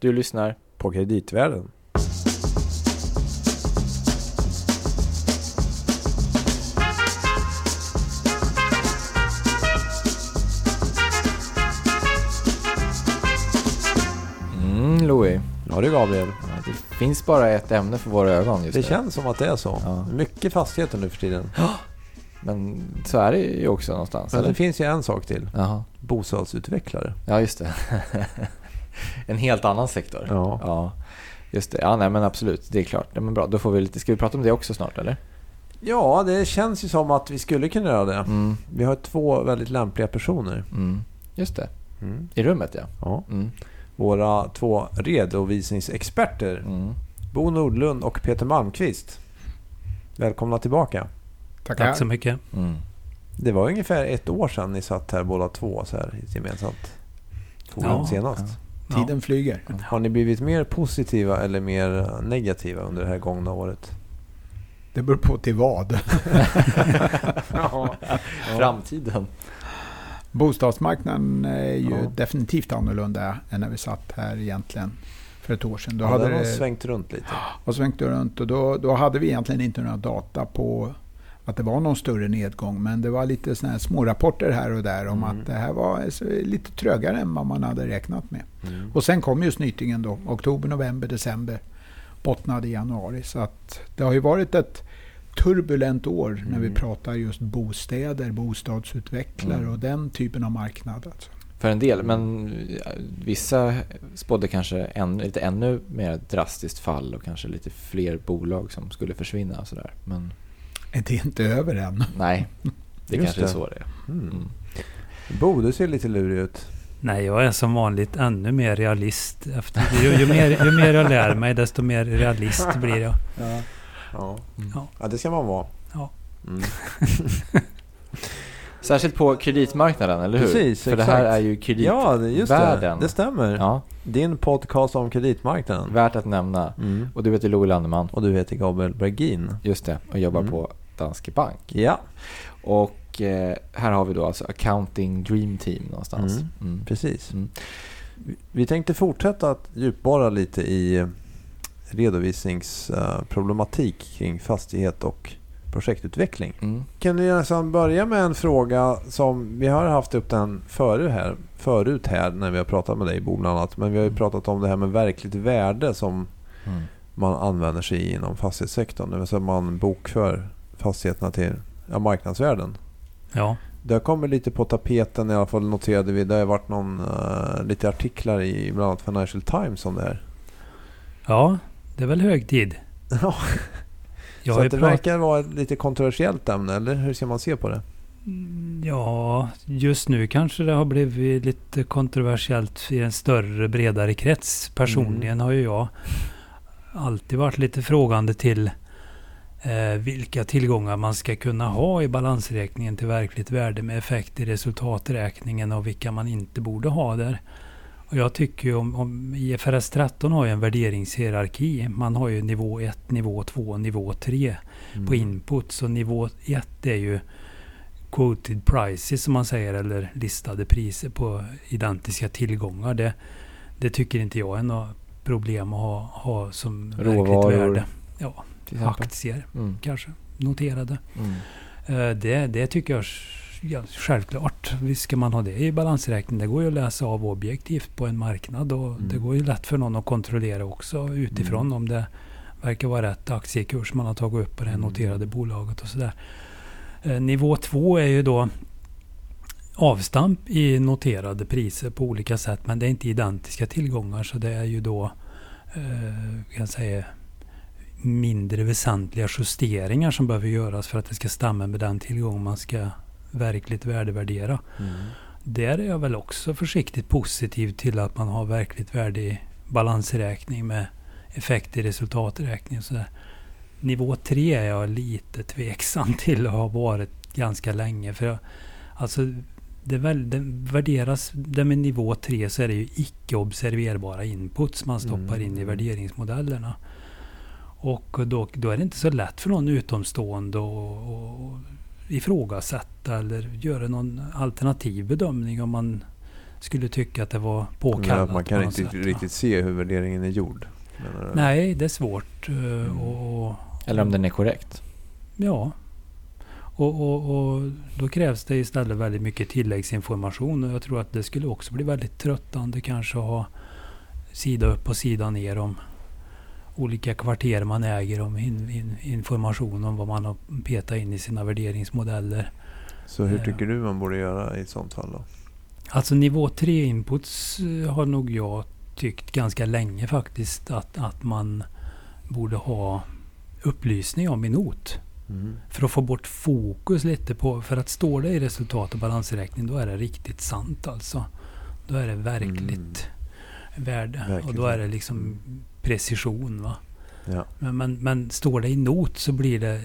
Du lyssnar På kreditvärlden. Mm, Louis. Ja du Gabriel. Ja, det finns bara ett ämne för våra ögon just Det nu. känns som att det är så. Ja. Mycket fastigheter nu för tiden. Men så är det ju också någonstans. Men eller? det finns ju en sak till. Jaha. Bostadsutvecklare. Ja, just det. en helt annan sektor. Ja. ja. Just det. Ja, nej men absolut. Det är klart. Ja, men bra. Då får vi lite... Ska vi prata om det också snart eller? Ja, det känns ju som att vi skulle kunna göra det. Mm. Vi har två väldigt lämpliga personer. Mm. Just det. Mm. I rummet ja. Ja. Mm. Våra två redovisningsexperter. Mm. Bo Nordlund och Peter Malmqvist. Välkomna tillbaka. Tackar. Tack så mycket. Mm. Det var ungefär ett år sedan ni satt här båda två så här gemensamt forum Ja, senast. Ja. Tiden flyger. Har ni blivit mer positiva eller mer negativa under det här gångna året? Det beror på till vad. Framtiden. Bostadsmarknaden är ju Ja. definitivt annorlunda än när vi satt här egentligen för ett år sedan. Då Ja, hade den har det svängt runt lite. och svängt runt och då, då hade vi egentligen inte några data på att det var någon större nedgång. Men det var lite såna här små rapporter här och där om Mm. att det här var lite trögare än vad man hade räknat med. Mm. Och sen kom ju snytingen då. Oktober, november, december. Bottnade i januari. Så att det har ju varit ett turbulent år när vi Mm. pratar just bostäder, bostadsutvecklare Mm. och den typen av marknad. Alltså. För en del, men vissa spådde kanske en, lite ännu mer drastiskt fall och kanske lite fler bolag som skulle försvinna och sådär. Men Det är inte över än. nej, det Just kanske är det. så det är. Mm. Mm. Bo, du ser lite lurig ut. Nej, jag är som vanligt ännu mer realist. Efter, ju, ju, mer, ju mer jag lär mig, desto mer realist blir jag. Ja. Mm. Ja. ja, det ska man vara. Ja. Mm. Särskilt på kreditmarknaden, eller hur? Precis, För det här exakt. är ju Ja, det- just det. kreditvärlden. Det stämmer. Ja, Din podcast om kreditmarknaden. värt att nämna. Mm. Och du heter Louis Landeman, Och du heter Gabriel Bergin. just det, och jobbar Mm. på Danske Bank. Ja, Och eh, här har vi då alltså Accounting Dream Team någonstans. Mm. Mm. precis. Mm. Vi- Vi tänkte fortsätta att djupborra lite i redovisningsproblematik kring fastighet och projektutveckling. Mm. Kan du nästan börja med en fråga som vi har haft upp den förut här, förut här när vi har pratat med dig Bo bland annat. Men vi har ju pratat om det här med verkligt värde som Mm. man använder sig i inom fastighetssektorn. Det vill säga man bokför fastigheterna till ja, marknadsvärden. Ja, Det har kommit lite på tapeten i alla fall noterade vi. Det har varit någon, eh, lite artiklar i bland annat Financial Times om det här. ja det är väl hög tid. Ja, Jag så det prat- verkar vara ett lite kontroversiellt ämne, eller hur ska man se på det? Mm, Ja, just nu kanske det har blivit lite kontroversiellt i en större, bredare krets. Personligen har ju jag alltid varit lite frågande till eh, vilka tillgångar man ska kunna ha i balansräkningen till verkligt värde med effekt i resultaträkningen och vilka man inte borde ha där. Och jag tycker ju om, om IFRS 13 har ju en värderingshierarki. Man har ju nivå 1, nivå 2 och nivå 3 på input. Så nivå 1 är ju quoted prices som man säger eller listade priser på identiska tillgångar. Det, det tycker inte jag är något problem att ha, ha som Råvaror. verkligt värde. Ja, aktier Mm. kanske noterade. Mm. Eh, Det, det tycker jag ja, självklart. Visst ska man ha det i balansräkningen. Det går ju att läsa av objektivt på en marknad och Mm. det går ju lätt för någon att kontrollera också utifrån Mm. om det verkar vara rätt aktiekurs man har tagit upp på det Mm. noterade bolaget och sådär. Eh, Nivå två är ju då avstamp i noterade priser på olika sätt men det är inte identiska tillgångar så det är ju då eh, kan säga mindre väsentliga justeringar som behöver göras för att det ska stämma med den tillgång man ska verkligt värdevärdera. Mm. Där är jag väl också försiktigt positiv till att man har verkligt värde i balansräkning med effekt i resultaträkning sådär. Nivå 3 är jag lite tveksam till och har varit ganska länge. För jag, alltså, det, väl, det värderas, det med nivå 3 så är det ju icke observerbara inputs man stoppar Mm. in i värderingsmodellerna. Och då, då är det inte så lätt för någon utomstående att ifrågasätta eller göra någon alternativ bedömning om man skulle tycka att det var påkallat. att man kan inte sätt, va? riktigt se hur värderingen är gjord. Nej, det är svårt. eh, Mm. Och, och, Eller om den är korrekt. ja. Och, och, och då krävs det istället väldigt mycket tilläggsinformation. Och jag tror att det skulle också bli väldigt tröttande kanske att ha sida upp och sida ner om olika kvarter man äger. Om in, in, information om vad man har petat in i sina värderingsmodeller. Så hur Ja. tycker du man borde göra i ett sånt fall då? Alltså nivå 3 inputs eh, har nog jag tyckt ganska länge faktiskt att, att man borde ha upplysning om i not. Mm. För att få bort fokus lite på, för att står det i resultat och balansräkning då är det riktigt sant alltså. Då är det verkligt värde och Verkligt då är det liksom Mm. Precision. Va? Ja. Men, men, men står det i not så blir det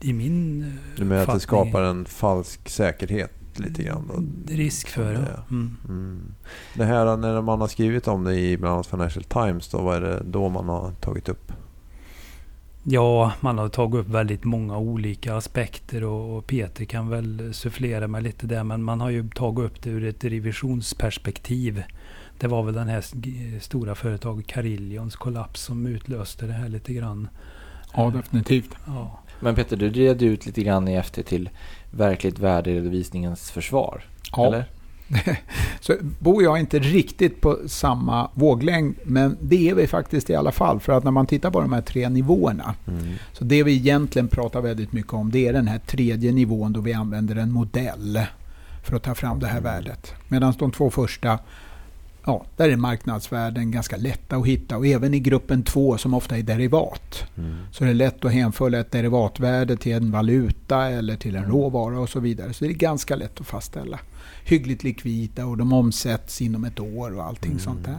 i min Du menar att det skapar en falsk säkerhet lite grann? Då? risk för det. är. Mm. Mm. Det här när man har skrivit om det i bland annat Financial Times, då vad är det då man har tagit upp? Ja, man har tagit upp väldigt många olika aspekter och, och Peter kan väl sufflera med lite där. Men man har ju tagit upp det ur ett revisionsperspektiv. Det var väl den här stora företaget Carillions kollaps som utlöste det här lite grann. Ja, definitivt. Ja, Men Peter, du red ut lite grann i FT till verkligt värderedovisningens försvar. Ja. Eller? Så Bo och jag inte riktigt på samma våglängd, men det är vi faktiskt i alla fall. För att när man tittar på de här tre nivåerna, Mm. så det vi egentligen pratar väldigt mycket om, det är den här tredje nivån då vi använder en modell för att ta fram det här värdet. Medan de två första, ja, där är marknadsvärden ganska lätta att hitta. Och även i gruppen två som ofta är derivat, Mm. så är det lätt att hänföra ett derivatvärde till en valuta eller till en råvara och så vidare. Så det är ganska lätt att fastställa. Hyggligt likvida och de omsätts inom ett år och allting Mm. sånt där.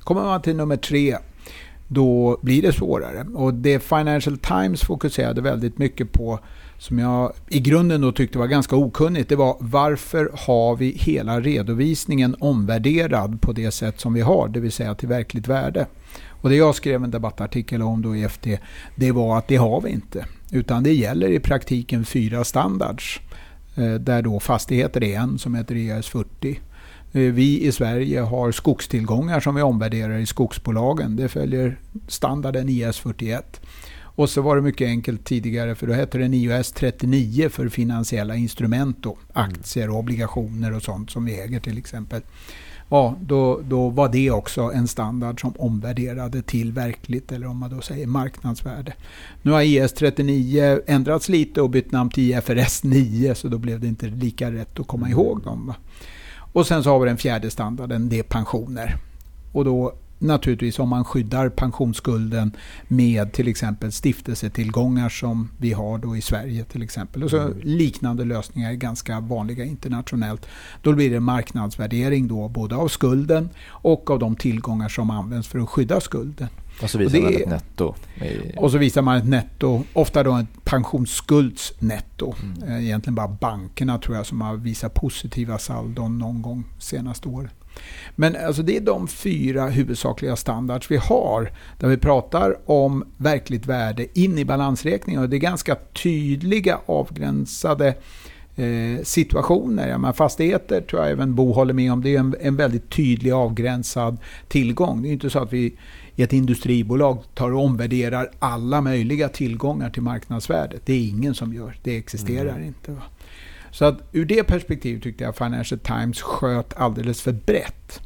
Kommer man till nummer tre, då blir det svårare. Och det Financial Times fokuserade väldigt mycket på, som jag i grunden då tyckte var ganska okunnigt, det var varför har vi hela redovisningen omvärderad på det sätt som vi har, det vill säga till verkligt värde. Och det jag skrev en debattartikel om då i FT, det var att det har vi inte. Utan det gäller i praktiken fyra standards. Eh, där då fastigheter är en som heter ES 40. Eh, vi i Sverige har skogstillgångar som vi omvärderar i skogsbolagen. Det följer standarden IS 41. Och så var det mycket enkelt tidigare för då hette den IOS 39 för finansiella instrument då. Aktier, obligationer och sånt som vi äger till exempel. Ja, då, då var det också en standard som omvärderade till verkligt eller om man då säger marknadsvärde. Nu har IS 39 ändrats lite och bytt namn till IFRS 9 så då blev det inte lika rätt att komma ihåg dem. Va? Och sen så har vi den fjärde standarden, det är pensioner. Och då naturligtvis om man skyddar pensionsskulden med till exempel stiftelsetillgångar som vi har då i Sverige till exempel. Och så liknande lösningar är ganska vanliga internationellt. Då blir det marknadsvärdering då både av skulden och av de tillgångar som används för att skydda skulden. Och så visar Och det man ett netto. Och så visar man ett netto, ofta då ett pensionsskuldsnetto. Mm. Eh, Egentligen bara bankerna tror jag som har visat positiva saldon någon gång senaste året. Men alltså det är de fyra huvudsakliga standards vi har där vi pratar om verkligt värde in i balansräkningen. Och det är ganska tydliga avgränsade eh, situationer. Ja, men fastigheter tror jag även Bo håller med om. Det är en, en väldigt tydlig avgränsad tillgång. Det är inte så att vi i ett industribolag tar och omvärderar alla möjliga tillgångar till marknadsvärdet. Det är ingen som gör. Det existerar inte. Va? Så att ur det perspektivet tyckte jag Financial Times sköt alldeles för brett.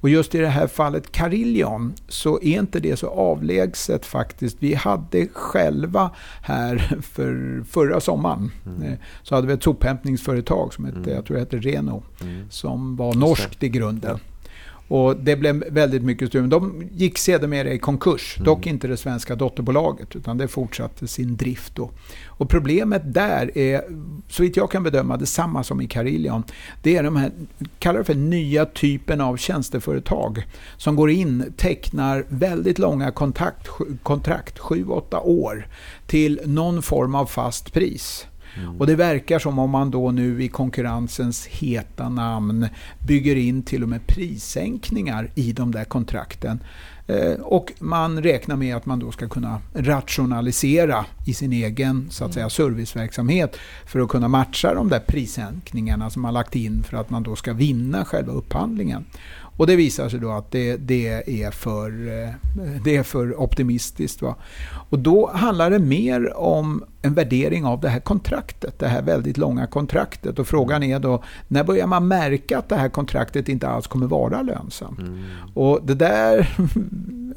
Och just i det här fallet Carillion så är inte det så avlägset faktiskt. Vi hade själva här för förra sommaren eh, så hade vi ett sophämtningsföretag som hette, Mm. jag tror det hette Reno, Mm. som var norskt i grunden. Och det blev väldigt mycket strul. De gick sedermera i konkurs, Mm. dock inte det svenska dotterbolaget, utan det fortsatte sin drift då. Och problemet där är, så vitt jag kan bedöma, detsamma som i Carillion. Det är de här, kallar det för nya typen av tjänsteföretag som går in, tecknar väldigt långa kontakt, kontrakt, 7-8 år, till någon form av fast pris. Mm. Och det verkar som om man då nu i konkurrensens heta namn bygger in till och med prissänkningar i de där kontrakten. Eh, och man räknar med att man då ska kunna rationalisera i sin egen så att säga, serviceverksamhet för att kunna matcha de där prissänkningarna som man lagt in för att man då ska vinna själva upphandlingen. Och det visar sig då att det, det, är, för, eh, det är för optimistiskt. Va? Och då handlar det mer om en värdering av det här kontraktet, det här väldigt långa kontraktet. Och frågan är då, när börjar man märka att det här kontraktet inte alls kommer vara lönsamt? Mm. Och det där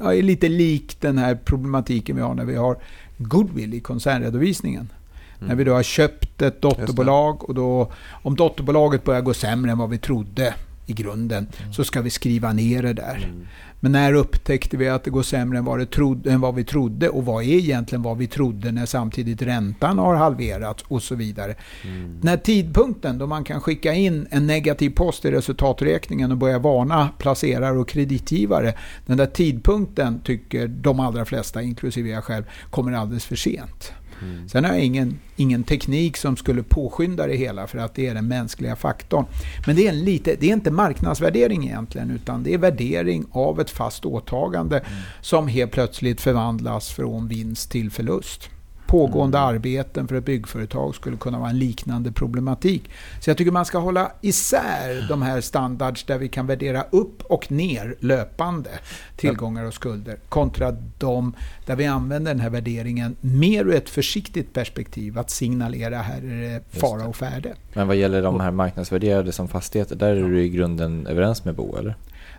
är lite likt den här problematiken vi har när vi har goodwill i koncernredovisningen. Mm. När vi då har köpt ett dotterbolag och då, om dotterbolaget börjar gå sämre än vad vi trodde i grunden, mm. så ska vi skriva ner det där. Mm. Men när upptäckte vi att det går sämre än vad, trodde, än vad vi trodde? Och vad är egentligen vad vi trodde när samtidigt räntan har halverats och så vidare. Mm. När tidpunkten då man kan skicka in en negativ post i resultaträkningen och börja varna placerare och kreditgivare. Den där tidpunkten tycker de allra flesta, inklusive jag själv, kommer alldeles för sent. Mm. Sen har jag ingen, ingen teknik som skulle påskynda det hela för att det är den mänskliga faktorn. Men det är, en lite, det är inte marknadsvärdering egentligen utan det är värdering av ett fast åtagande mm. som helt plötsligt förvandlas från vinst till förlust pågående arbeten för ett byggföretag skulle kunna vara en liknande problematik. Så jag tycker man ska hålla isär de här standards där vi kan värdera upp och ner löpande tillgångar och skulder kontra de där vi använder den här värderingen mer ur ett försiktigt perspektiv att signalera här är det fara och färde. Men vad gäller de här marknadsvärderade som fastigheter, där är du i grunden överens med Bo eller?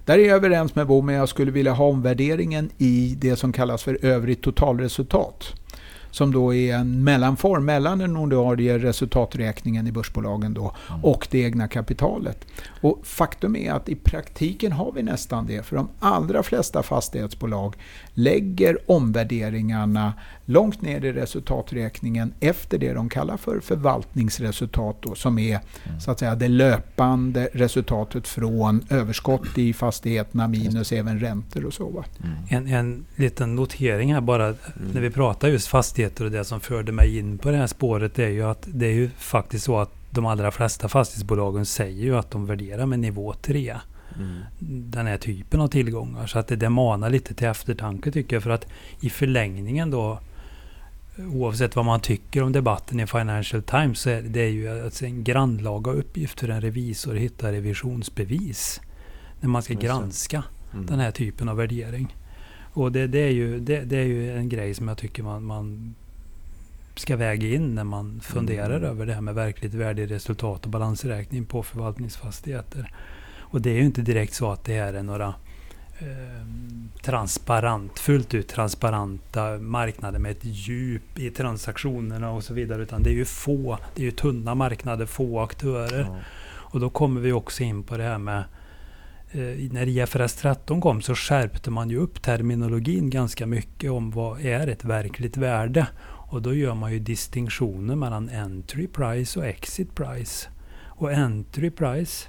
Där är jag överens med Bo, men jag skulle vilja ha omvärderingen i det som kallas för övrigt totalresultat som då är en mellanform mellan den ordinarie resultaträkningen i börsbolagen då mm. och det egna kapitalet. Och faktum är att i praktiken har vi nästan det, för de allra flesta fastighetsbolag lägger omvärderingarna långt ner i resultaträkningen efter det de kallar för förvaltningsresultat då, som är mm. så att säga det löpande resultatet från överskott i fastigheterna minus även räntor och så. Va? Mm. En, en liten notering här bara mm. när vi pratar just fastigheter och det som förde mig in på det här spåret är ju att det är ju faktiskt så att de allra flesta fastighetsbolagen säger ju att de värderar med nivå 3. Mm. Den här typen av tillgångar. Så att det, det manar lite till eftertanke tycker jag. För att i förlängningen då oavsett vad man tycker om debatten i Financial Times så är det ju alltså en grannlaga uppgift för en revisor att hitta revisionsbevis när man ska granska mm. den här typen av värdering. Och det, det är, ju, det, det, är ju en grej som jag tycker man, man ska väga in när man funderar mm. över det här med verkligt värde i resultat och balansräkning på förvaltningsfastigheter. Och det är ju inte direkt så att det här är några eh, transparent, fullt ut transparenta marknader med ett djup i transaktionerna och så vidare. Utan det är ju få, det är ju tunna marknader, få aktörer. Ja. Och då kommer vi också in på det här med eh, när IFRS 13 kom så skärpte man ju upp terminologin ganska mycket om vad är ett verkligt värde. Och då gör man ju distinktioner mellan entry price och exit price. Och entry price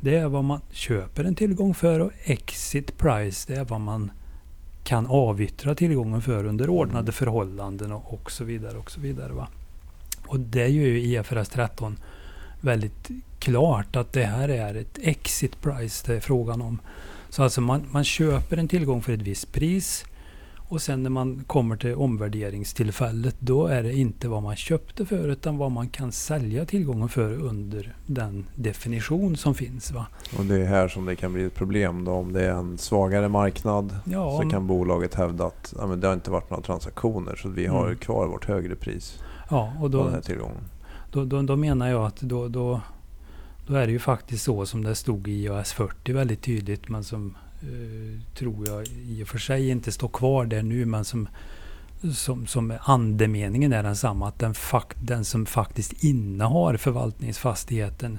det är vad man köper en tillgång för och exit price det är vad man kan avyttra tillgången för under ordnade mm. förhållanden och, och så vidare. Och så vidare va? Och det gör ju IFRS 13 väldigt klart att det här är ett exit price det är frågan om. Så alltså man, man köper en tillgång för ett visst pris och sen när man kommer till omvärderingstillfället då är det inte vad man köpte för utan vad man kan sälja tillgången för under den definition som finns. Va? Och det är här som det kan bli ett problem då om det är en svagare marknad ja, så kan bolaget hävda att ja, men det har inte varit några transaktioner så vi har mm. kvar vårt högre pris ja, och då, på den här tillgången. Då, då, då menar jag att då, då, då är det ju faktiskt så som det stod i IAS 40 väldigt tydligt men som Eh, tror jag i och för sig inte står kvar där nu men som, som, som andemeningen är densamma. Att den, fakt, den som faktiskt innehar förvaltningsfastigheten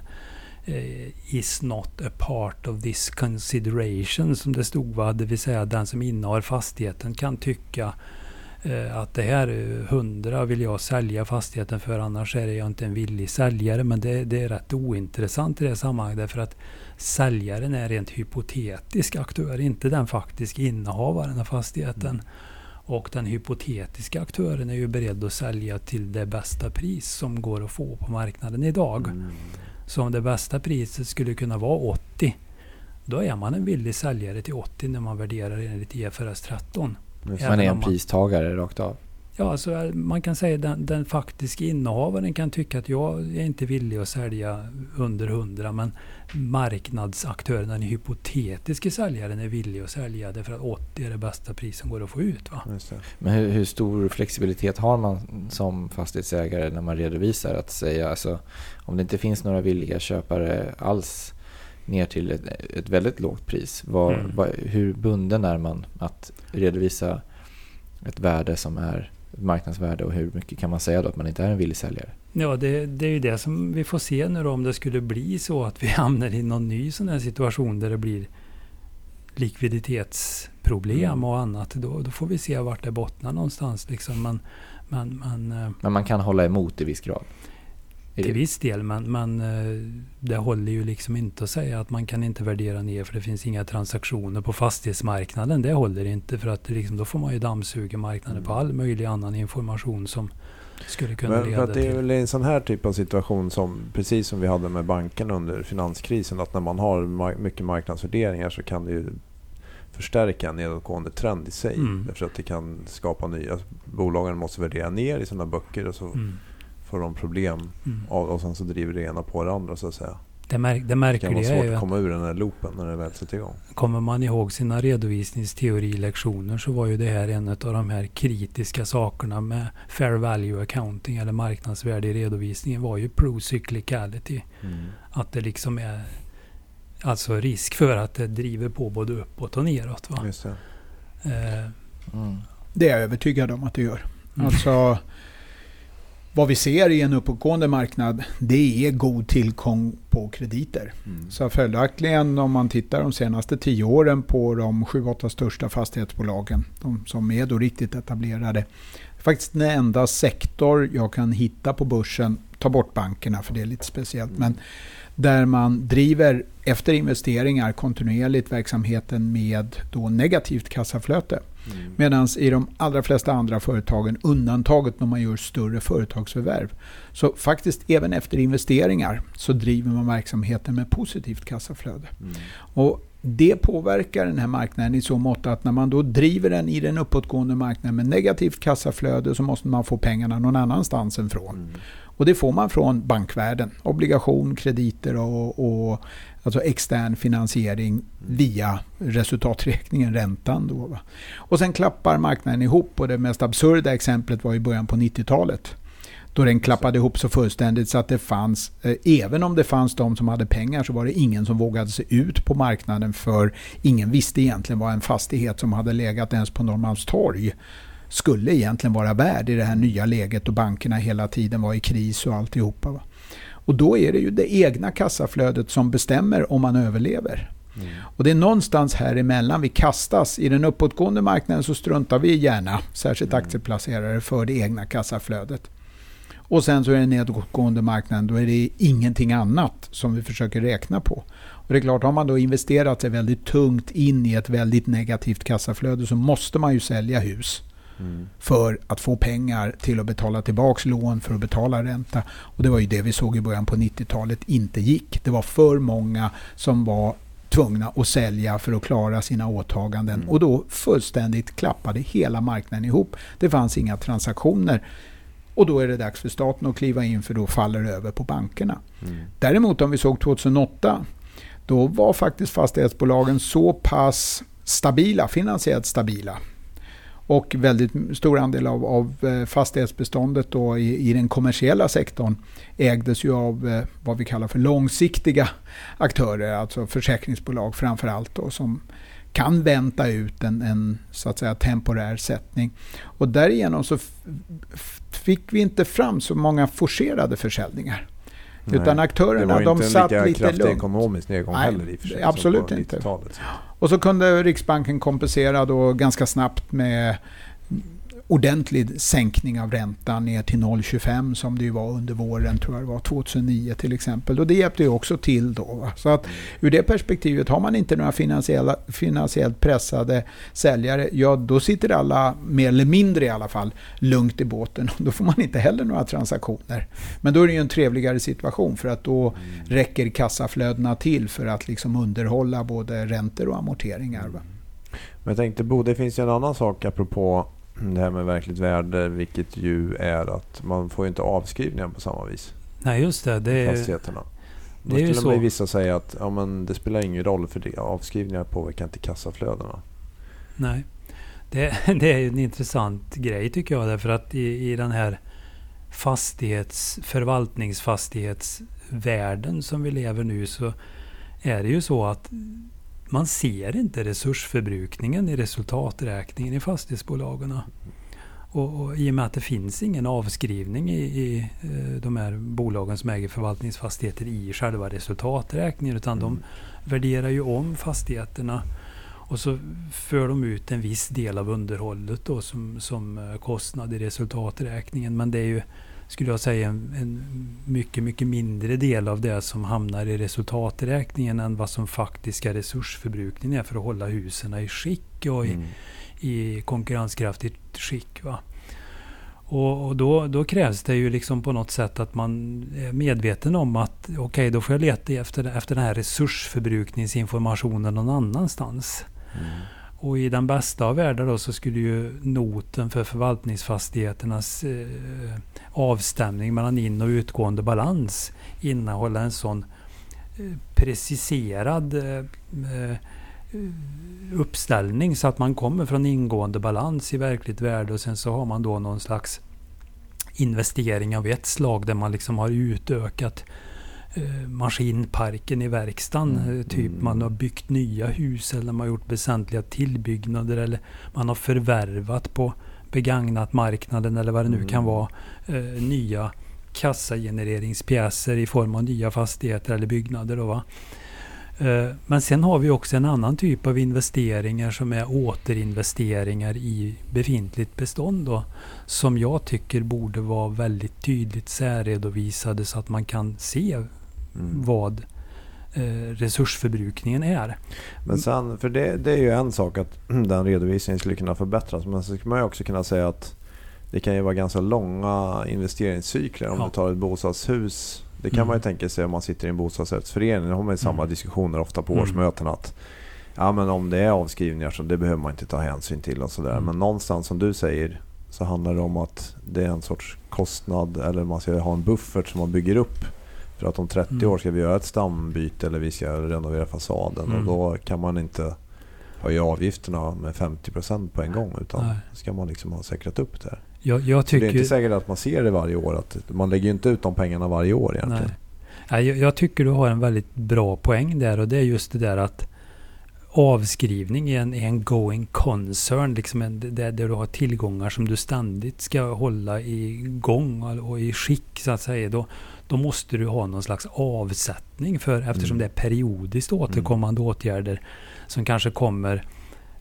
eh, is not a part of this consideration som det stod. Va? Det vill säga den som innehar fastigheten kan tycka eh, att det här hundra vill jag sälja fastigheten för annars är jag inte en villig säljare. Men det, det är rätt ointressant i det sammanhanget därför att säljaren är rent hypotetisk aktör, inte den faktiska innehavaren av fastigheten. Och den hypotetiska aktören är ju beredd att sälja till det bästa pris som går att få på marknaden idag. Mm. Så om det bästa priset skulle kunna vara 80 då är man en villig säljare till 80 när man värderar enligt IFRS 13. Just Ja. Man är en man- pristagare rakt av. Ja, alltså man kan säga att den, den faktiska innehavaren kan tycka att jag är inte villig att sälja under 100 men marknadsaktören, den hypotetiska säljaren är villig att sälja därför att 80 är det bästa pris som går att få ut. Va? Just det. Men hur, hur stor flexibilitet har man som fastighetsägare när man redovisar att säga, alltså om det inte finns några villiga köpare alls ner till ett, ett väldigt lågt pris, vad, Mm. vad, hur bunden är man att redovisa ett värde som är marknadsvärde och hur mycket kan man säga då att man inte är en villig säljare? Ja, det, det är ju det som vi får se nu då om det skulle bli så att vi hamnar i någon ny sån här situation där det blir likviditetsproblem Mm. och annat. Då, då får vi se vart det bottnar någonstans. Liksom. Men, men, men, eh, Men man kan hålla emot i viss grad. Till det- viss del, men, men eh, det håller ju liksom inte att säga att man kan inte värdera ner för det finns inga transaktioner på fastighetsmarknaden. Det håller inte för att liksom, då får man ju dammsuga marknaden på all möjlig annan information som skulle kunna Men leda att det är till... väl en sån här typ av situation som precis som vi hade med banken under finanskrisen att när man har mycket marknadsvärderingar så kan det ju förstärka en nedåtgående trend i sig. Mm. Därför att det kan skapa nya... Bolagen måste värdera ner i sina böcker och så Mm, får de problem. mm. Och, och sen så driver det ena på det andra så att säga. Det, märk, det Det kan vara är svårt ju att komma ur den här loopen när det väl sätter igång. kommer man ihåg sina redovisningsteorilektioner så var ju det här en av de här kritiska sakerna med fair value accounting eller marknadsvärde i redovisningen var ju pro-cyclicality. Att det liksom är alltså risk för att det driver på både uppåt och neråt. Va? Just det. Eh, Mm. Det är jag övertygad om att det gör. Mm. Alltså, vad vi ser i en uppåtgående marknad, det är god tillgång på krediter. Mm. Så följaktligen om man tittar de senaste tio åren på de sju, åtta största fastighetsbolagen, de som är då riktigt etablerade. Faktiskt den enda sektor jag kan hitta på börsen, ta bort bankerna för det är lite speciellt, men där man driver efter investeringar kontinuerligt verksamheten med då negativt kassaflöte. Mm. Medan i de allra flesta andra företagen, undantaget när man gör större företagsförvärv, så faktiskt även efter investeringar så driver man verksamheten med positivt kassaflöde. Mm. Och det påverkar den här marknaden i så mått att när man då driver den i den uppåtgående marknaden med negativt kassaflöde så måste man få pengarna någon annanstans ifrån. Mm. Och det får man från bankvärlden. Obligation, krediter och, och alltså extern finansiering via resultaträkningen, räntan. Då, va? Och sen klappar marknaden ihop och det mest absurda exemplet var i början på 90-talet. Då den klappade ihop så fullständigt så att det fanns, eh, även om det fanns de som hade pengar så var det ingen som vågade sig ut på marknaden för ingen visste egentligen vad en fastighet som hade legat ens på Norrmalmstorg skulle egentligen vara värd i det här nya läget och bankerna hela tiden var i kris och alltihopa. Va? Och då är det ju det egna kassaflödet som bestämmer om man överlever. Mm. Och det är någonstans här emellan vi kastas. I den uppåtgående marknaden så struntar vi gärna, särskilt Mm. aktieplacerare, för det egna kassaflödet. Och sen så är det nedåtgående marknaden, då är det ingenting annat som vi försöker räkna på. Och det är klart, har man då investerat sig väldigt tungt in i ett väldigt negativt kassaflöde så måste man ju sälja hus Mm. för att få pengar till att betala tillbaks lån för att betala ränta. Och det var ju det vi såg i början på 90-talet inte gick. Det var för många som var tvungna att sälja för att klara sina åtaganden Mm. och då fullständigt klappade hela marknaden ihop. Det fanns inga transaktioner och då är det dags för staten att kliva in för då faller det över på bankerna. Mm. Däremot om vi såg 2008 då var faktiskt fastighetsbolagen så pass stabila, finansiellt stabila. Och väldigt stor andel av, av eh, fastighetsbeståndet då i, i den kommersiella sektorn ägdes ju av eh, vad vi kallar för långsiktiga aktörer, alltså försäkringsbolag framför allt då, som kan vänta ut en, en så att säga temporär sättning. Och därigenom så fick vi inte fram så många forcerade försäljningar. Nej. Utan Det aktörerna var de inte en satt lika lite kraftig lugnt. ekonomisk nedgång Nej, heller i och för sig. absolut inte. Och så kunde Riksbanken kompensera då ganska snabbt med ordentlig sänkning av räntan ner till 0,25 som det ju var under våren tror jag det var 2009 till exempel. Och det hjälpte ju också till då. Va? Så att ur det perspektivet har man inte några finansiella, finansiellt pressade säljare, ja då sitter alla, mer eller mindre i alla fall, lugnt i båten. Då får man inte heller några transaktioner. Men då är det ju en trevligare situation för att då mm. räcker kassaflödena till för att liksom underhålla både räntor och amorteringar. Va? Men jag tänkte Bo, det finns ju en annan sak apropå det här med verkligt värde, vilket ju är att man får inte avskrivningar på samma vis. Nej, just det. det är, fastigheterna. Då det skulle man vissa säga att ja, men det spelar ingen roll för det. avskrivningar påverkar inte kassaflödena. Nej, det, det är en intressant grej tycker jag. Därför att i, i den här fastighets, förvaltningsfastighetsvärlden som vi lever nu så är det ju så att man ser inte resursförbrukningen i resultaträkningen i fastighetsbolagen. Och, och, I och med att det finns ingen avskrivning i, i eh, de här bolagen som äger förvaltningsfastigheter i själva resultaträkningen utan mm. de värderar ju om fastigheterna och så för de ut en viss del av underhållet då som, som eh, kostnad i resultaträkningen. Men det är ju skulle jag säga, en, en, mycket, mycket mindre del av det som hamnar i resultaträkningen än vad som faktiska resursförbrukningen är för att hålla husen i skick och i, mm. i konkurrenskraftigt skick. Va? Och, och, då, då, krävs det ju liksom på något sätt att man är medveten om att okej, okay, då får jag leta efter, efter den här resursförbrukningsinformationen någon annanstans. Mm. Och i den bästa av världar då så skulle ju noten för förvaltningsfastigheternas eh, avstämning mellan in och utgående balans innehålla en sån eh, preciserad eh, eh, uppställning så att man kommer från ingående balans i verkligt värde och sen så har man då någon slags investering av ett slag där man liksom har utökat maskinparken i verkstaden. Mm. Typ man har byggt nya hus eller man har gjort väsentliga tillbyggnader eller man har förvärvat på begagnat marknaden eller vad det nu mm. kan vara. Eh, nya kassagenereringspjäser i form av nya fastigheter eller byggnader. Då, va? Eh, men sen har vi också en annan typ av investeringar som är återinvesteringar i befintligt bestånd. Då, som jag tycker borde vara väldigt tydligt särredovisade så att man kan se mm. vad eh, resursförbrukningen är. Men sen, för det, det, är ju en sak att den redovisningen skulle kunna förbättras. Men så skulle man ju också kunna säga att det kan ju vara ganska långa investeringscykler. Om ja. du tar ett bostadshus. Det kan mm. man ju tänka sig om man sitter i en bostadsrättsförening. Då har man ju samma mm. diskussioner ofta på mm. årsmöten. Att, ja, men om det är avskrivningar så det behöver man inte ta hänsyn till. och sådär. Mm. Men någonstans som du säger så handlar det om att det är en sorts kostnad eller man ska ha en buffert som man bygger upp för att om 30 mm. år ska vi göra ett stambyte eller vi ska renovera fasaden mm. och då kan man inte höja avgifterna med 50% på en gång utan Nej. ska man liksom ha säkrat upp det här. Jag, jag tycker... Det är inte säkert att man ser det varje år. Att man lägger ju inte ut de pengarna varje år egentligen. Nej. Jag, jag tycker du har en väldigt bra poäng där och det är just det där att avskrivning är en, är en going concern. Liksom en, där, där du har tillgångar som du ständigt ska hålla igång och, och i skick så att säga. Då, då måste du ha någon slags avsättning för eftersom mm. det är periodiskt mm. återkommande mm. åtgärder som kanske kommer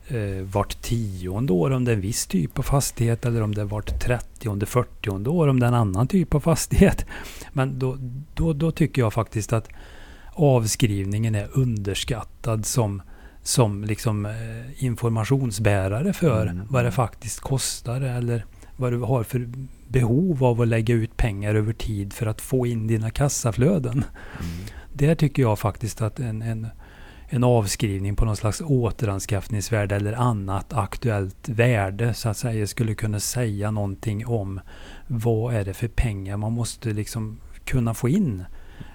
eh, vart tionde år om det är en viss typ av fastighet eller om det är vart trettionde, fyrtionde år om det är en annan typ av fastighet. Men då, då, då tycker jag faktiskt att avskrivningen är underskattad som, som liksom, eh, informationsbärare för mm. vad det faktiskt kostar eller vad du har för behov av att lägga ut pengar över tid för att få in dina kassaflöden. Mm. Där tycker jag faktiskt att en, en, en avskrivning på någon slags återanskaffningsvärde eller annat aktuellt värde så att säga skulle kunna säga någonting om vad är det för pengar man måste liksom kunna få in.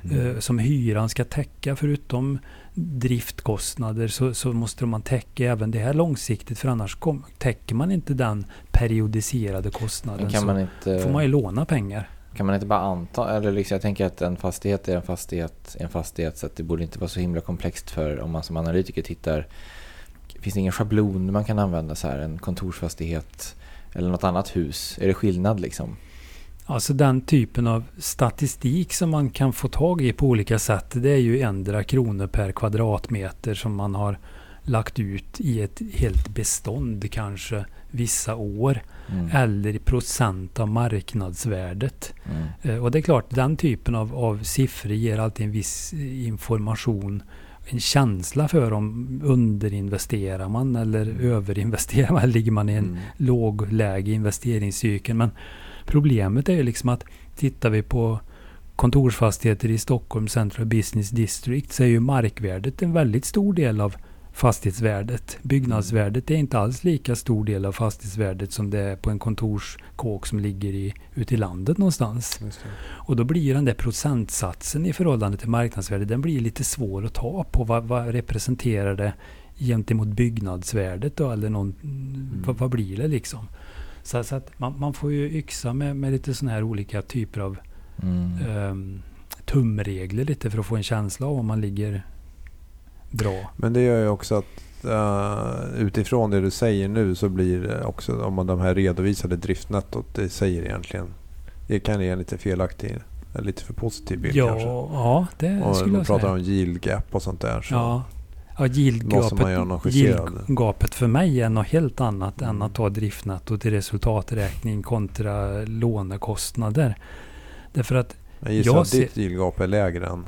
Mm. Uh, som hyran ska täcka förutom driftkostnader så, så, måste man täcka även det här långsiktigt för annars kom, täcker man inte den periodiserade kostnaden kan man inte, får man ju låna pengar. Kan man inte bara anta, eller liksom, jag tänker att en fastighet är en fastighet, en fastighet så att det borde inte vara så himla komplext för om man som analytiker tittar. Finns det ingen schablon man kan använda så här, en kontorsfastighet eller något annat hus? Är det skillnad liksom? Alltså den typen av statistik som man kan få tag i på olika sätt. Det är ju ändra kronor per kvadratmeter som man har lagt ut i ett helt bestånd kanske vissa år. Mm. Eller i procent av marknadsvärdet. Mm. Eh, Och det är klart, den typen av, av siffror ger alltid en viss information. En känsla för om underinvesterar man eller överinvesterar man. Eller ligger man i en Mm. lågläge investeringscykel. Men problemet är ju liksom att tittar vi på kontorsfastigheter i Stockholm Central Business District så är ju markvärdet en väldigt stor del av fastighetsvärdet. Byggnadsvärdet är inte alls lika stor del av fastighetsvärdet som det är på en kontorskåk som ligger i, ute i landet någonstans. Och då blir den där procentsatsen i förhållande till marknadsvärdet, den blir lite svår att ta på. Vad, vad representerar det gentemot byggnadsvärdet då? Eller någon, vad, vad blir det liksom? Så, så att man, man får ju yxa med, med lite sådana här olika typer av Mm. ehm, tumregler lite för att få en känsla av om man ligger bra. Men det gör ju också att eh, utifrån det du säger nu så blir det också om man de här redovisade driftnettot det säger egentligen det kan ge en lite felaktig eller lite för positiv bild Ja, kanske. ja, det Och skulle man jag pratar säga. om yield gap och sånt där. Så. Ja, ja man yieldgapet, för mig är något helt annat än att ta driftnetto till resultaträkning kontra lånekostnader. Därför att, Jag gissar Jag att ditt ser- yield gap är lägre än...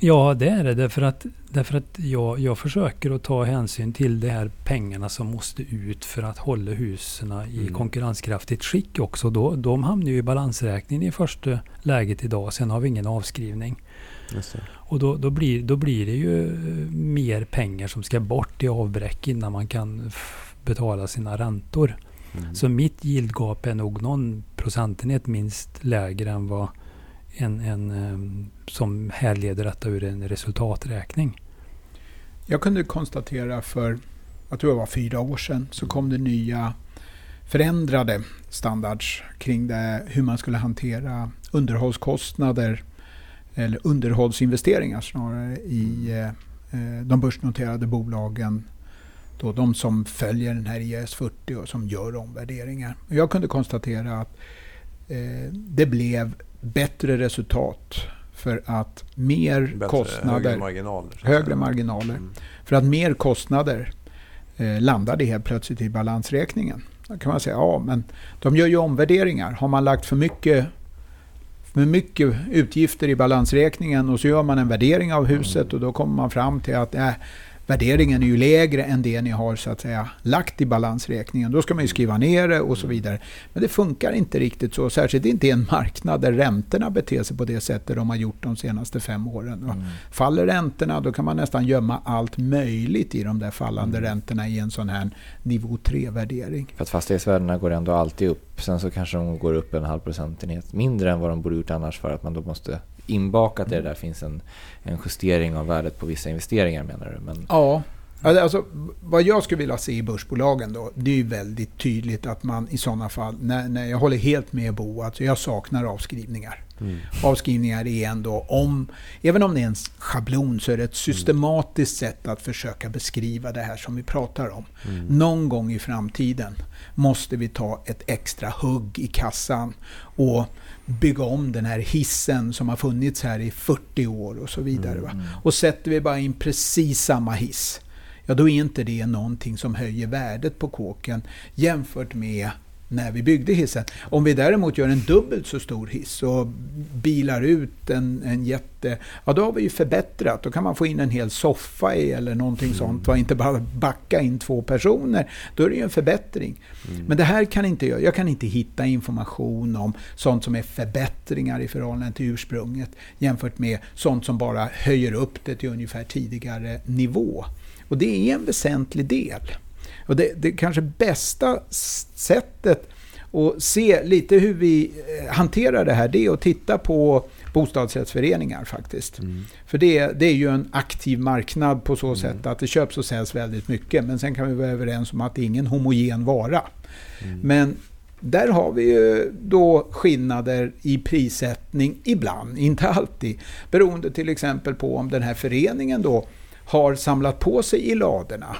ja det är det. Därför att, därför att jag, jag försöker att ta hänsyn till de här pengarna som måste ut för att hålla husen i Mm. konkurrenskraftigt skick också. Då, de hamnar ju i balansräkningen i första läget idag. Sen har vi ingen avskrivning. Och då, då, blir, då blir det ju eh, mer pengar som ska bort i avbräck innan man kan betala sina räntor. Mm. Så mitt yieldgap är nog någon procentenhet minst lägre än vad en, en eh, som härleder detta ur en resultaträkning. Jag kunde konstatera för, jag tror det var fyra år sedan, så kom det nya förändrade standards kring det, hur man skulle hantera underhållskostnader eller underhållsinvesteringar snarare i eh, eh, de börsnoterade bolagen. Då de som följer den här IAS 40 och som gör omvärderingar. Jag kunde konstatera att det blev bättre resultat för att mer Bättre, kostnader Högre marginaler. högre marginaler. Mm. För att mer kostnader eh, landade helt plötsligt i balansräkningen. Då kan man säga, ja men de gör ju omvärderingar. Har man lagt för mycket, för mycket utgifter i balansräkningen och så gör man en värdering av huset och då kommer man fram till att äh, värderingen är ju lägre än det ni har så att säga lagt i balansräkningen. Då ska man ju skriva ner det och så vidare. Men det funkar inte riktigt så, särskilt inte i en marknad där räntorna beter sig på det sättet de har gjort de senaste fem åren. Mm. Faller räntorna då kan man nästan gömma allt möjligt i de där fallande räntorna i en sån här nivå 3-värdering. För att fastighetsvärdena går ändå alltid upp. Sen så kanske de går upp en halv procentenhet mindre än vad de borde gjort annars för att man då måste inbakat i det där finns en, en justering av värdet på vissa investeringar menar du? Men, Ja, alltså, vad jag skulle vilja se i börsbolagen då, det är ju väldigt tydligt att man i sådana fall, när, när jag håller helt med Bo, alltså jag saknar avskrivningar. Mm. Avskrivningar är ändå, om, även om det är en schablon, så är det ett systematiskt sätt att försöka beskriva det här som vi pratar om. Mm. Någon gång i framtiden måste vi ta ett extra hugg i kassan och bygga om den här hissen som har funnits här i 40 år och så vidare. Va? Mm. Och sätter vi bara in precis samma hiss, ja då är inte det någonting som höjer värdet på kåken jämfört med när vi byggde hissen. Om vi däremot gör en dubbelt så stor hiss och bilar ut en, en jätte, ja då har vi ju förbättrat. Då kan man få in en hel soffa i eller någonting sånt. Va? Inte bara backa in två personer. Då är det ju en förbättring. Mm. Men det här kan inte jag. Jag kan inte hitta information om sånt som är förbättringar i förhållande till ursprunget jämfört med sånt som bara höjer upp det till ungefär tidigare nivå. Och det är en väsentlig del. Och det, det kanske bästa sättet att se lite hur vi eh, hanterar det här, det är att titta på bostadsrättsföreningar faktiskt. Mm. För det, det är ju en aktiv marknad på så sätt att det köps och säljs väldigt mycket. Men sen kan vi vara överens om att det är ingen homogen vara. Mm. Men där har vi ju då skillnader i prissättning ibland, inte alltid. Beroende till exempel på om den här föreningen då har samlat på sig i ladorna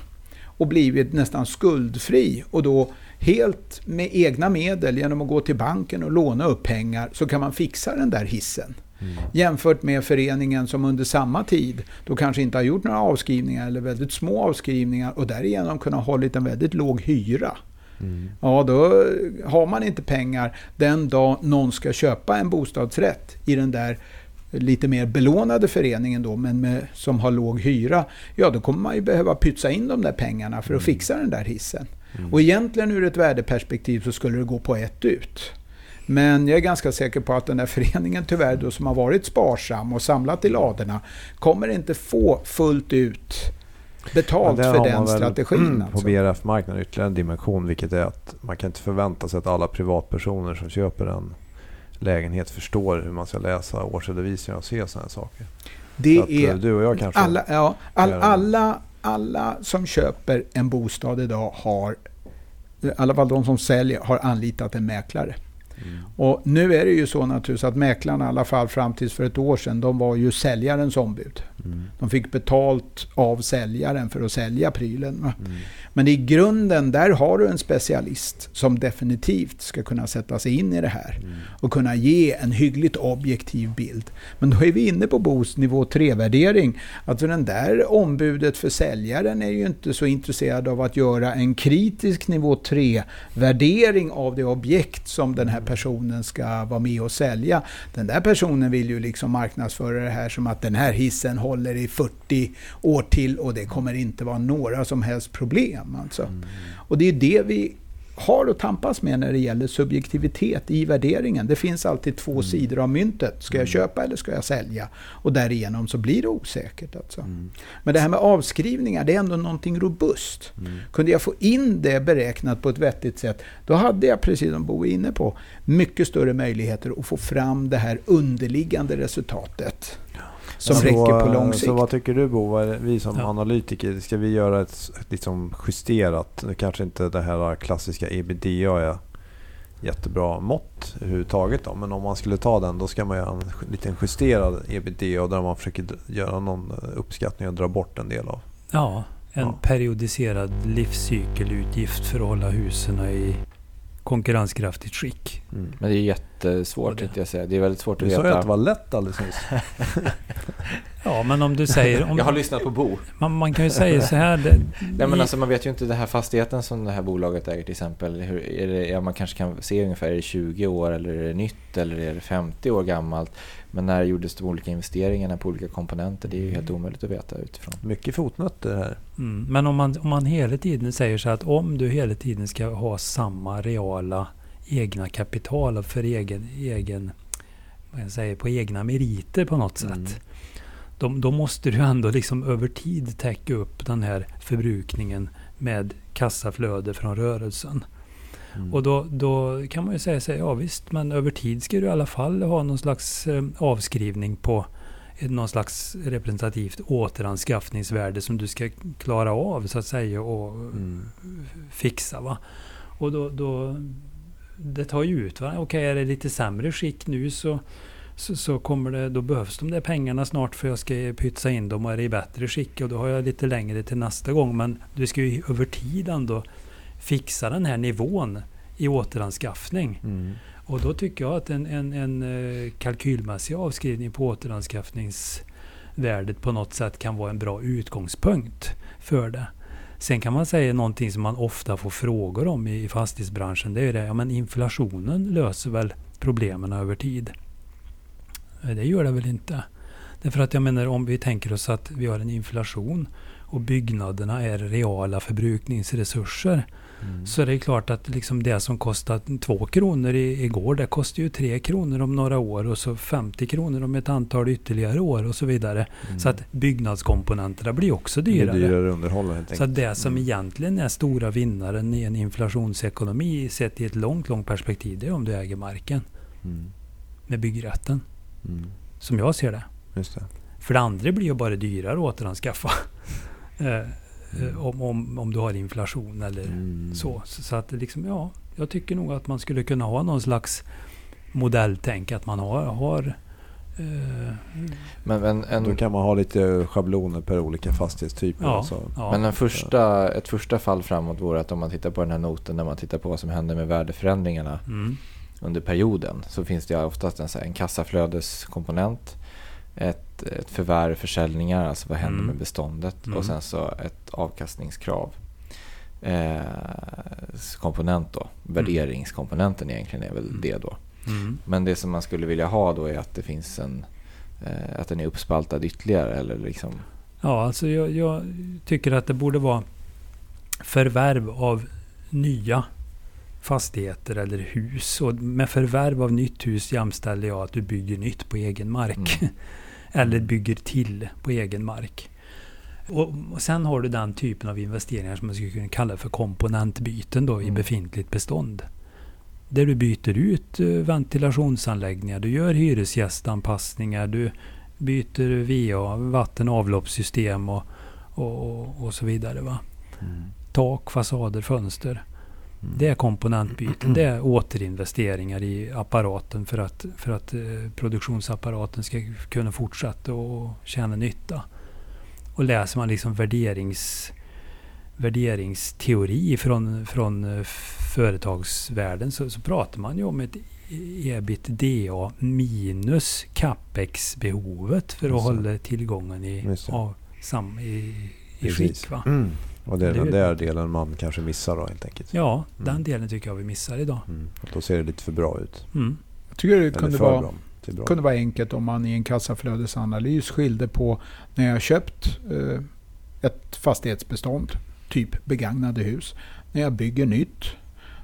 och blivit nästan skuldfri och då helt med egna medel genom att gå till banken och låna upp pengar så kan man fixa den där hissen. Mm. Jämfört med föreningen som under samma tid då kanske inte har gjort några avskrivningar eller väldigt små avskrivningar och därigenom kunnat hållit en väldigt låg hyra. Mm. Ja, då har man inte pengar den dag någon ska köpa en bostadsrätt i den där lite mer belånade föreningen då, men med, som har låg hyra. Ja, då kommer man ju behöva pytsa in de där pengarna för att mm. fixa den där hissen. Mm. Och egentligen ur ett värdeperspektiv så skulle det gå på ett ut. Men jag är ganska säker på att den där föreningen tyvärr då som har varit sparsam och samlat i ladorna kommer inte få fullt ut betalt för den strategin. Alltså. På BRF-marknaden ytterligare en dimension vilket är att man kan inte förvänta sig att alla privatpersoner som köper en lägenhet förstår hur man ska läsa årsredovisningar och se sådana här saker. Det att, är, eh, du och jag kanske alla, ja, all, alla, alla som köper en bostad idag har, i alla fall de som säljer, har anlitat en mäklare. Mm. Och nu är det ju så naturligtvis att mäklarna, i alla fall fram tills för ett år sedan, de var ju säljarens ombud. Mm. De fick betalt av säljaren för att sälja prylen. Mm. Men i grunden, där har du en specialist som definitivt ska kunna sätta sig in i det här mm. och kunna ge en hyggligt objektiv bild. Men då är vi inne på BOS nivå 3-värdering. Alltså den där ombudet för säljaren är ju inte så intresserad av att göra en kritisk nivå 3-värdering av det objekt som den här personen ska vara med och sälja. Den där personen vill ju liksom marknadsföra det här som att den här hissen håller i 40 år till och det kommer inte vara några som helst problem. Alltså. Mm. Och det är det vi har att tampas med när det gäller subjektivitet i värderingen. Det finns alltid två mm. sidor av myntet. Ska jag mm. köpa eller ska jag sälja? Och därigenom så blir det osäkert. Alltså. Mm. Men det här med avskrivningar, det är ändå någonting robust. Mm. Kunde jag få in det beräknat på ett vettigt sätt, då hade jag, precis som Bo är inne på, mycket större möjligheter att få fram det här underliggande resultatet som så, räcker på lång sikt. Så vad tycker du Bo? Vi som ja. analytiker, ska vi göra ett liksom justerat, nu kanske inte det här klassiska ebitda är jättebra mått överhuvudtaget då, men om man skulle ta den då ska man göra en liten justerad ebitda där man försöker göra någon uppskattning och dra bort en del av. Ja, en ja. periodiserad livscykelutgift för att hålla husen i konkurrenskraftigt skick. Mm. Men det är jättesvårt, inte jag säga. Det är väldigt svårt att veta. Du sa ju att det var lätt alldeles nyss. ja, men om du säger... Om, jag har lyssnat på Bo. Man, man kan ju säga så här. Det, Nej, men alltså, man vet ju inte den här fastigheten som det här bolaget äger till exempel. Hur, är det, ja, man kanske kan se ungefär, är det 20 år eller är det nytt eller är det 50 år gammalt? Men när gjordes de olika investeringarna på olika komponenter? Det är ju helt mm. omöjligt att veta utifrån. Mycket fotnötter här. Mm. Men om man, om man hela tiden säger så att om du hela tiden ska ha samma reala egna kapital för egen, egen vad jag säger, på egna meriter på något sätt. Mm. Då, då, måste du ändå liksom över tid täcka upp den här förbrukningen med kassaflöde från rörelsen. Mm. Och då, då kan man ju säga sig, ja visst, men över tid ska du i alla fall ha någon slags eh, avskrivning på någon slags representativt återanskaffningsvärde som du ska klara av så att säga och mm. fixa. Va? Och då, då, det tar ju ut. Va? Okej, är det lite sämre skick nu så, så, så, kommer det, då behövs de där pengarna snart för jag ska pytsa in dem och är det i bättre skick och då har jag lite längre till nästa gång. Men du ska ju över tid ändå fixa den här nivån i återanskaffning. Mm. Och då tycker jag att en, en, en eh, kalkylmässig avskrivning på återanskaffningsvärdet på något sätt kan vara en bra utgångspunkt för det. Sen kan man säga någonting som man ofta får frågor om i fastighetsbranschen. Det är det, ja men inflationen löser väl problemen över tid? Det gör det väl inte. Därför att jag menar om vi tänker oss att vi har en inflation och byggnaderna är reala förbrukningsresurser. Mm. Så det är klart att liksom det som kostat två kronor i, igår, det kostar ju tre kronor om några år och så 50 kronor om ett antal ytterligare år och så vidare. Mm. Så att byggnadskomponenterna blir också dyrare. Det dyrare underhåll helt enkelt. Så det som mm. egentligen är stora vinnaren i en inflationsekonomi sett i ett långt, långt perspektiv, det är om du äger marken. Mm. Med byggrätten. Mm. Som jag ser det. Just det. För det andra blir ju bara dyrare att återanskaffa. Eh. Om, om, om du har inflation eller mm. så. så. Så att liksom, ja, jag tycker nog att man skulle kunna ha någon slags modelltänk. Att man har, har eh, men, en, Då kan man ha lite schabloner per olika fastighetstyper. Ja, alltså. ja. Men en första, ett första fall framåt vore att om man tittar på den här noten, när man tittar på vad som händer med värdeförändringarna. Mm. under perioden så finns det oftast en, en kassaflödeskomponent, ett, ett förvärv, försäljningar, alltså vad händer Mm. med beståndet Mm. och sen så ett avkastningskrav. Eh, komponent då, värderingskomponenten egentligen är väl Mm. det då. Mm. Men det som man skulle vilja ha då är att det finns en eh, att den är uppspaltad ytterligare eller liksom Ja, alltså jag, jag tycker att det borde vara förvärv av nya fastigheter eller hus. Och med förvärv av nytt hus jämställer jag att du bygger nytt på egen mark. Mm. Eller bygger till på egen mark. Och, och sen har du den typen av investeringar som man skulle kunna kalla för komponentbyten då i Mm. befintligt bestånd. Där du byter ut eh, ventilationsanläggningar, du gör hyresgästanpassningar, du byter VA, vatten och avloppssystem och, och, och, så vidare. Va? Tak, fasader, fönster. Det är komponentbyten. Det är återinvesteringar i apparaten för att, för att eh, produktionsapparaten ska kunna fortsätta och tjäna nytta. Och läser man liksom värderings, värderingsteori från, från eh, företagsvärlden så, så pratar man ju om ett ebitda minus capex-behovet för att Just hålla tillgången i, av, sam, i, i skick. Va? Mm. Och det är Det den är- där delen man kanske missar då helt enkelt. Ja, Mm. den delen tycker jag vi missar idag. Mm. Och då ser det lite för bra ut. Mm. Jag tycker det kunde vara, bra. kunde vara enkelt om man i en kassaflödesanalys skilde på när jag köpt eh, ett fastighetsbestånd, typ begagnade hus, när jag bygger nytt,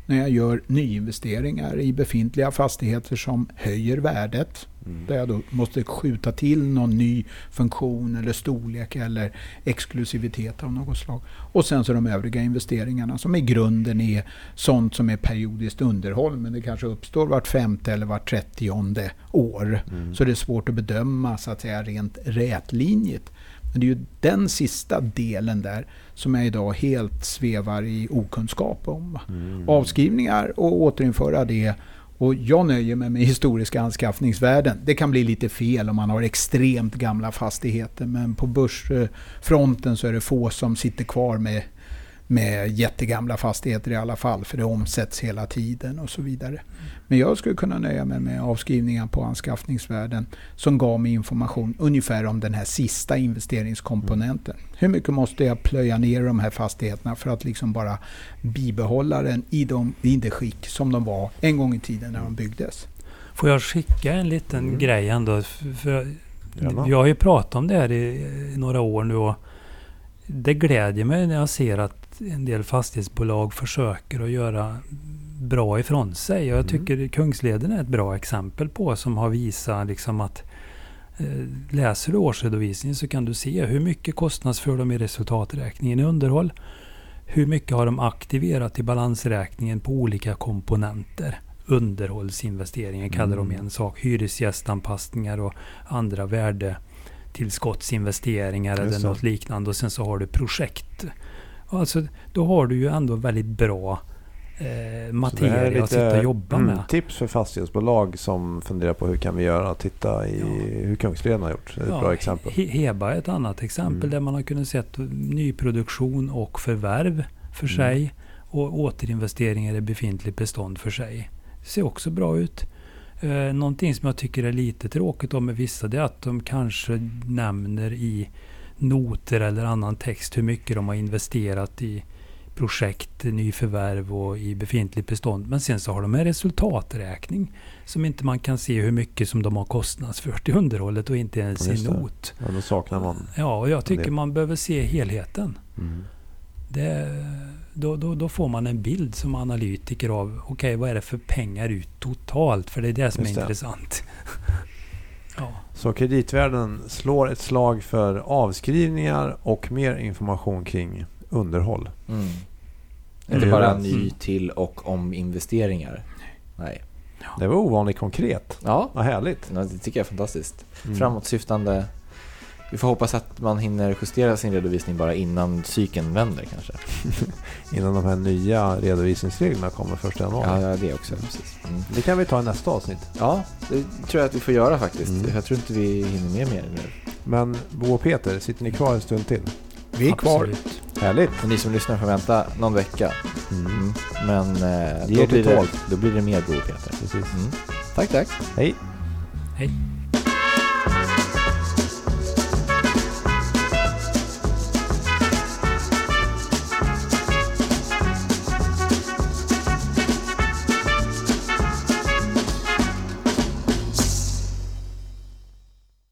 när jag gör nyinvesteringar i befintliga fastigheter som höjer värdet, Mm. där jag då måste skjuta till någon ny funktion eller storlek eller exklusivitet av något slag. Och sen så de övriga investeringarna som i grunden är sånt som är periodiskt underhåll men det kanske uppstår vart femte eller vart trettionde år. Mm. Så det är svårt att bedöma så att säga rent rätlinjigt. Men det är ju den sista delen där som jag idag helt svävar i okunskap om. Mm. Avskrivningar och återinföra det. Och jag nöjer mig med historiska anskaffningsvärden. Det kan bli lite fel om man har extremt gamla fastigheter. Men på börsfronten så är det få som sitter kvar med, med jättegamla fastigheter i alla fall. För det omsätts hela tiden och så vidare. Men jag skulle kunna nöja mig med avskrivningar på anskaffningsvärden som gav mig information ungefär om den här sista investeringskomponenten. Hur mycket måste jag plöja ner de här fastigheterna för att liksom bara bibehålla den i, de, i det skick som de var en gång i tiden när de byggdes. Får jag skicka en liten Mm. grej ändå? För jag har ju pratat om det här i, i några år nu och det glädjer mig när jag ser att en del fastighetsbolag försöker att göra bra ifrån sig. Och jag Mm. tycker Kungsleden är ett bra exempel på som har visat liksom att eh, läser du årsredovisningen så kan du se hur mycket kostnadsför de i resultaträkningen i underhåll. Hur mycket har de aktiverat i balansräkningen på olika komponenter. Underhållsinvesteringar kallar de Mm. en sak. Hyresgästanpassningar och andra värdetillskottsinvesteringar eller något liknande. Och sen så har du projekt. Alltså, då har du ju ändå väldigt bra eh, materia att sitta och jobba mm, med. Tips för fastighetsbolag som funderar på hur kan vi göra. Titta i Ja. hur Kungsleden har gjort. Det är ett Ja, bra exempel. He- Heba är ett annat exempel Mm. där man har kunnat se nyproduktion och förvärv för Mm. sig och återinvesteringar i befintligt bestånd för sig. Det ser också bra ut. Eh, någonting som jag tycker är lite tråkigt om med vissa det är att de kanske nämner i noter eller annan text hur mycket de har investerat i projekt, nyförvärv och i befintligt bestånd. Men sen så har de en resultaträkning som inte man kan se hur mycket som de har kostnadsfört i underhållet och inte ens i not. Ja, då saknar man. Ja, och jag tycker man behöver se helheten. Mm. Det, då, då, då får man en bild som analytiker av okej, vad är det för pengar ut totalt? För det är det som Just är det. intressant. ja. Så kreditvärden slår ett slag för avskrivningar och mer information kring underhåll. Mm. Är Inte bara överens? ny Mm. till och om investeringar. Nej. Det var ovanligt konkret. Ja, Vad härligt. ja, det tycker jag är fantastiskt. Mm. Framåtsyftande. Vi får hoppas att man hinner justera sin redovisning bara innan cykeln vänder kanske. Innan de här nya redovisningsreglerna kommer första januari. Ja, ja det också. Precis. Mm. Det kan vi ta i nästa avsnitt. Ja, det tror jag att vi får göra faktiskt. Mm. Jag tror inte vi hinner med mer nu. Men Bo och Peter, sitter ni kvar en stund till? Vi är kvar. Absolut. Härligt. Och ni som lyssnar får vänta någon vecka. Mm. Men eh, då, blir det, då blir det mer blod Peter. Precis. Mm. Tack, tack. Hej. Hej.